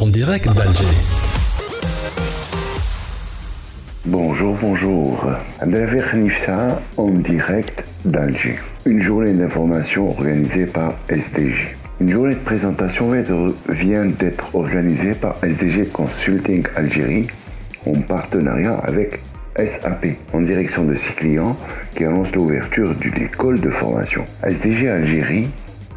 En direct d'Alger. Bonjour, bonjour. Abdelafir Nifsa en direct d'Alger. Une journée d'information organisée par SDG. Une journée de présentation vient d'être organisée par SDG Consulting Algérie en partenariat avec SAP en direction de six clients qui annonce l'ouverture d'une école de formation. SDG Algérie,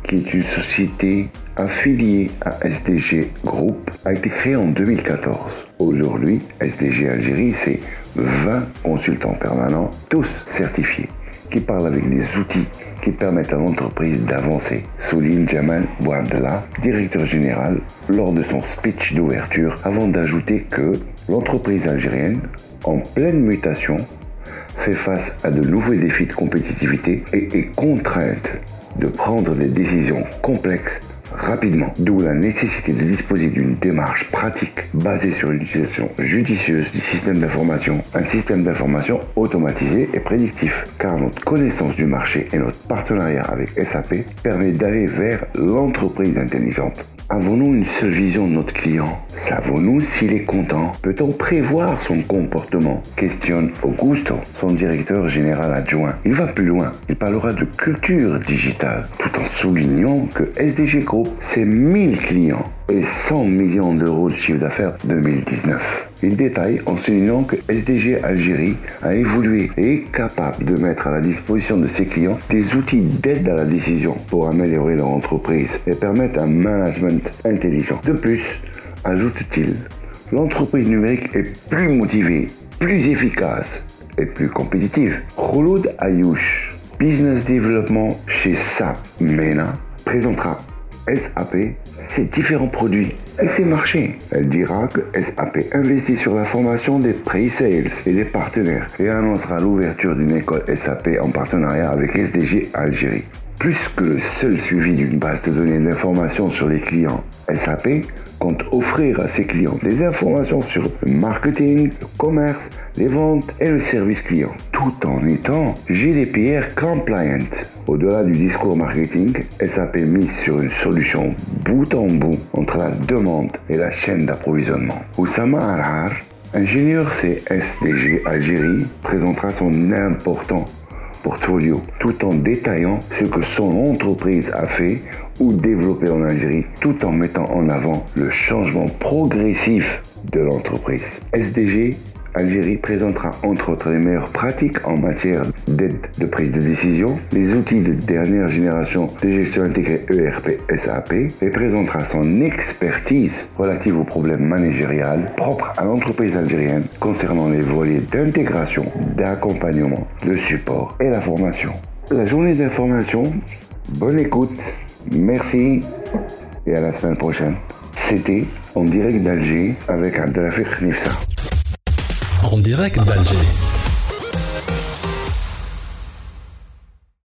qui est une société affiliée à SDG Group, a été créée en 2014. Aujourd'hui, SDG Algérie, c'est 20 consultants permanents, tous certifiés, qui parlent avec des outils qui permettent à l'entreprise d'avancer, souligne Jamal Bouabdallah, directeur général, lors de son speech d'ouverture, avant d'ajouter que l'entreprise algérienne, en pleine mutation, fait face à de nouveaux défis de compétitivité et est contrainte de prendre des décisions complexes rapidement, d'où la nécessité de disposer d'une démarche pratique basée sur l'utilisation judicieuse du système d'information, un système d'information automatisé et prédictif, car notre connaissance du marché et notre partenariat avec SAP permet d'aller vers l'entreprise intelligente. Avons-nous une seule vision de notre client? Savons-nous s'il est content? Peut-on prévoir son comportement? Questionne Augusto, son directeur général adjoint. Il va plus loin. Il parlera de culture digitale, tout en soulignant que SDG Group, c'est 1000 clients et 100 millions d'euros de chiffre d'affaires 2019. Il détaille en soulignant que SDG Algérie a évolué et est capable de mettre à la disposition de ses clients des outils d'aide à la décision pour améliorer leur entreprise et permettre un management intelligent. De plus, ajoute-t-il, l'entreprise numérique est plus motivée, plus efficace et plus compétitive. Khouloud Ayouch, Business Development chez SAP MENA, présentera SAP ses différents produits et ses marchés. Elle dira que SAP investit sur la formation des pre-sales et des partenaires et annoncera l'ouverture d'une école SAP en partenariat avec SDG Algérie. Plus que le seul suivi d'une base de données d'informations sur les clients, SAP compte offrir à ses clients des informations sur le marketing, le commerce, les ventes et le service client, tout en étant GDPR compliant. Au-delà du discours marketing, SAP mise sur une solution bout en bout entre la demande et la chaîne d'approvisionnement. Oussama Alhar, ingénieur CSDG Algérie, présentera son important tout en détaillant ce que son entreprise a fait ou développé en Algérie tout en mettant en avant le changement progressif de l'entreprise. SDG Algérie présentera entre autres les meilleures pratiques en matière d'aide de prise de décision, les outils de dernière génération de gestion intégrée ERP SAP et présentera son expertise relative aux problèmes managériels propres à l'entreprise algérienne concernant les volets d'intégration, d'accompagnement, de support et la formation. La journée d'information, bonne écoute, merci et à la semaine prochaine. C'était en direct d'Alger avec Abdelafir Nifsa. En direct d'Alger.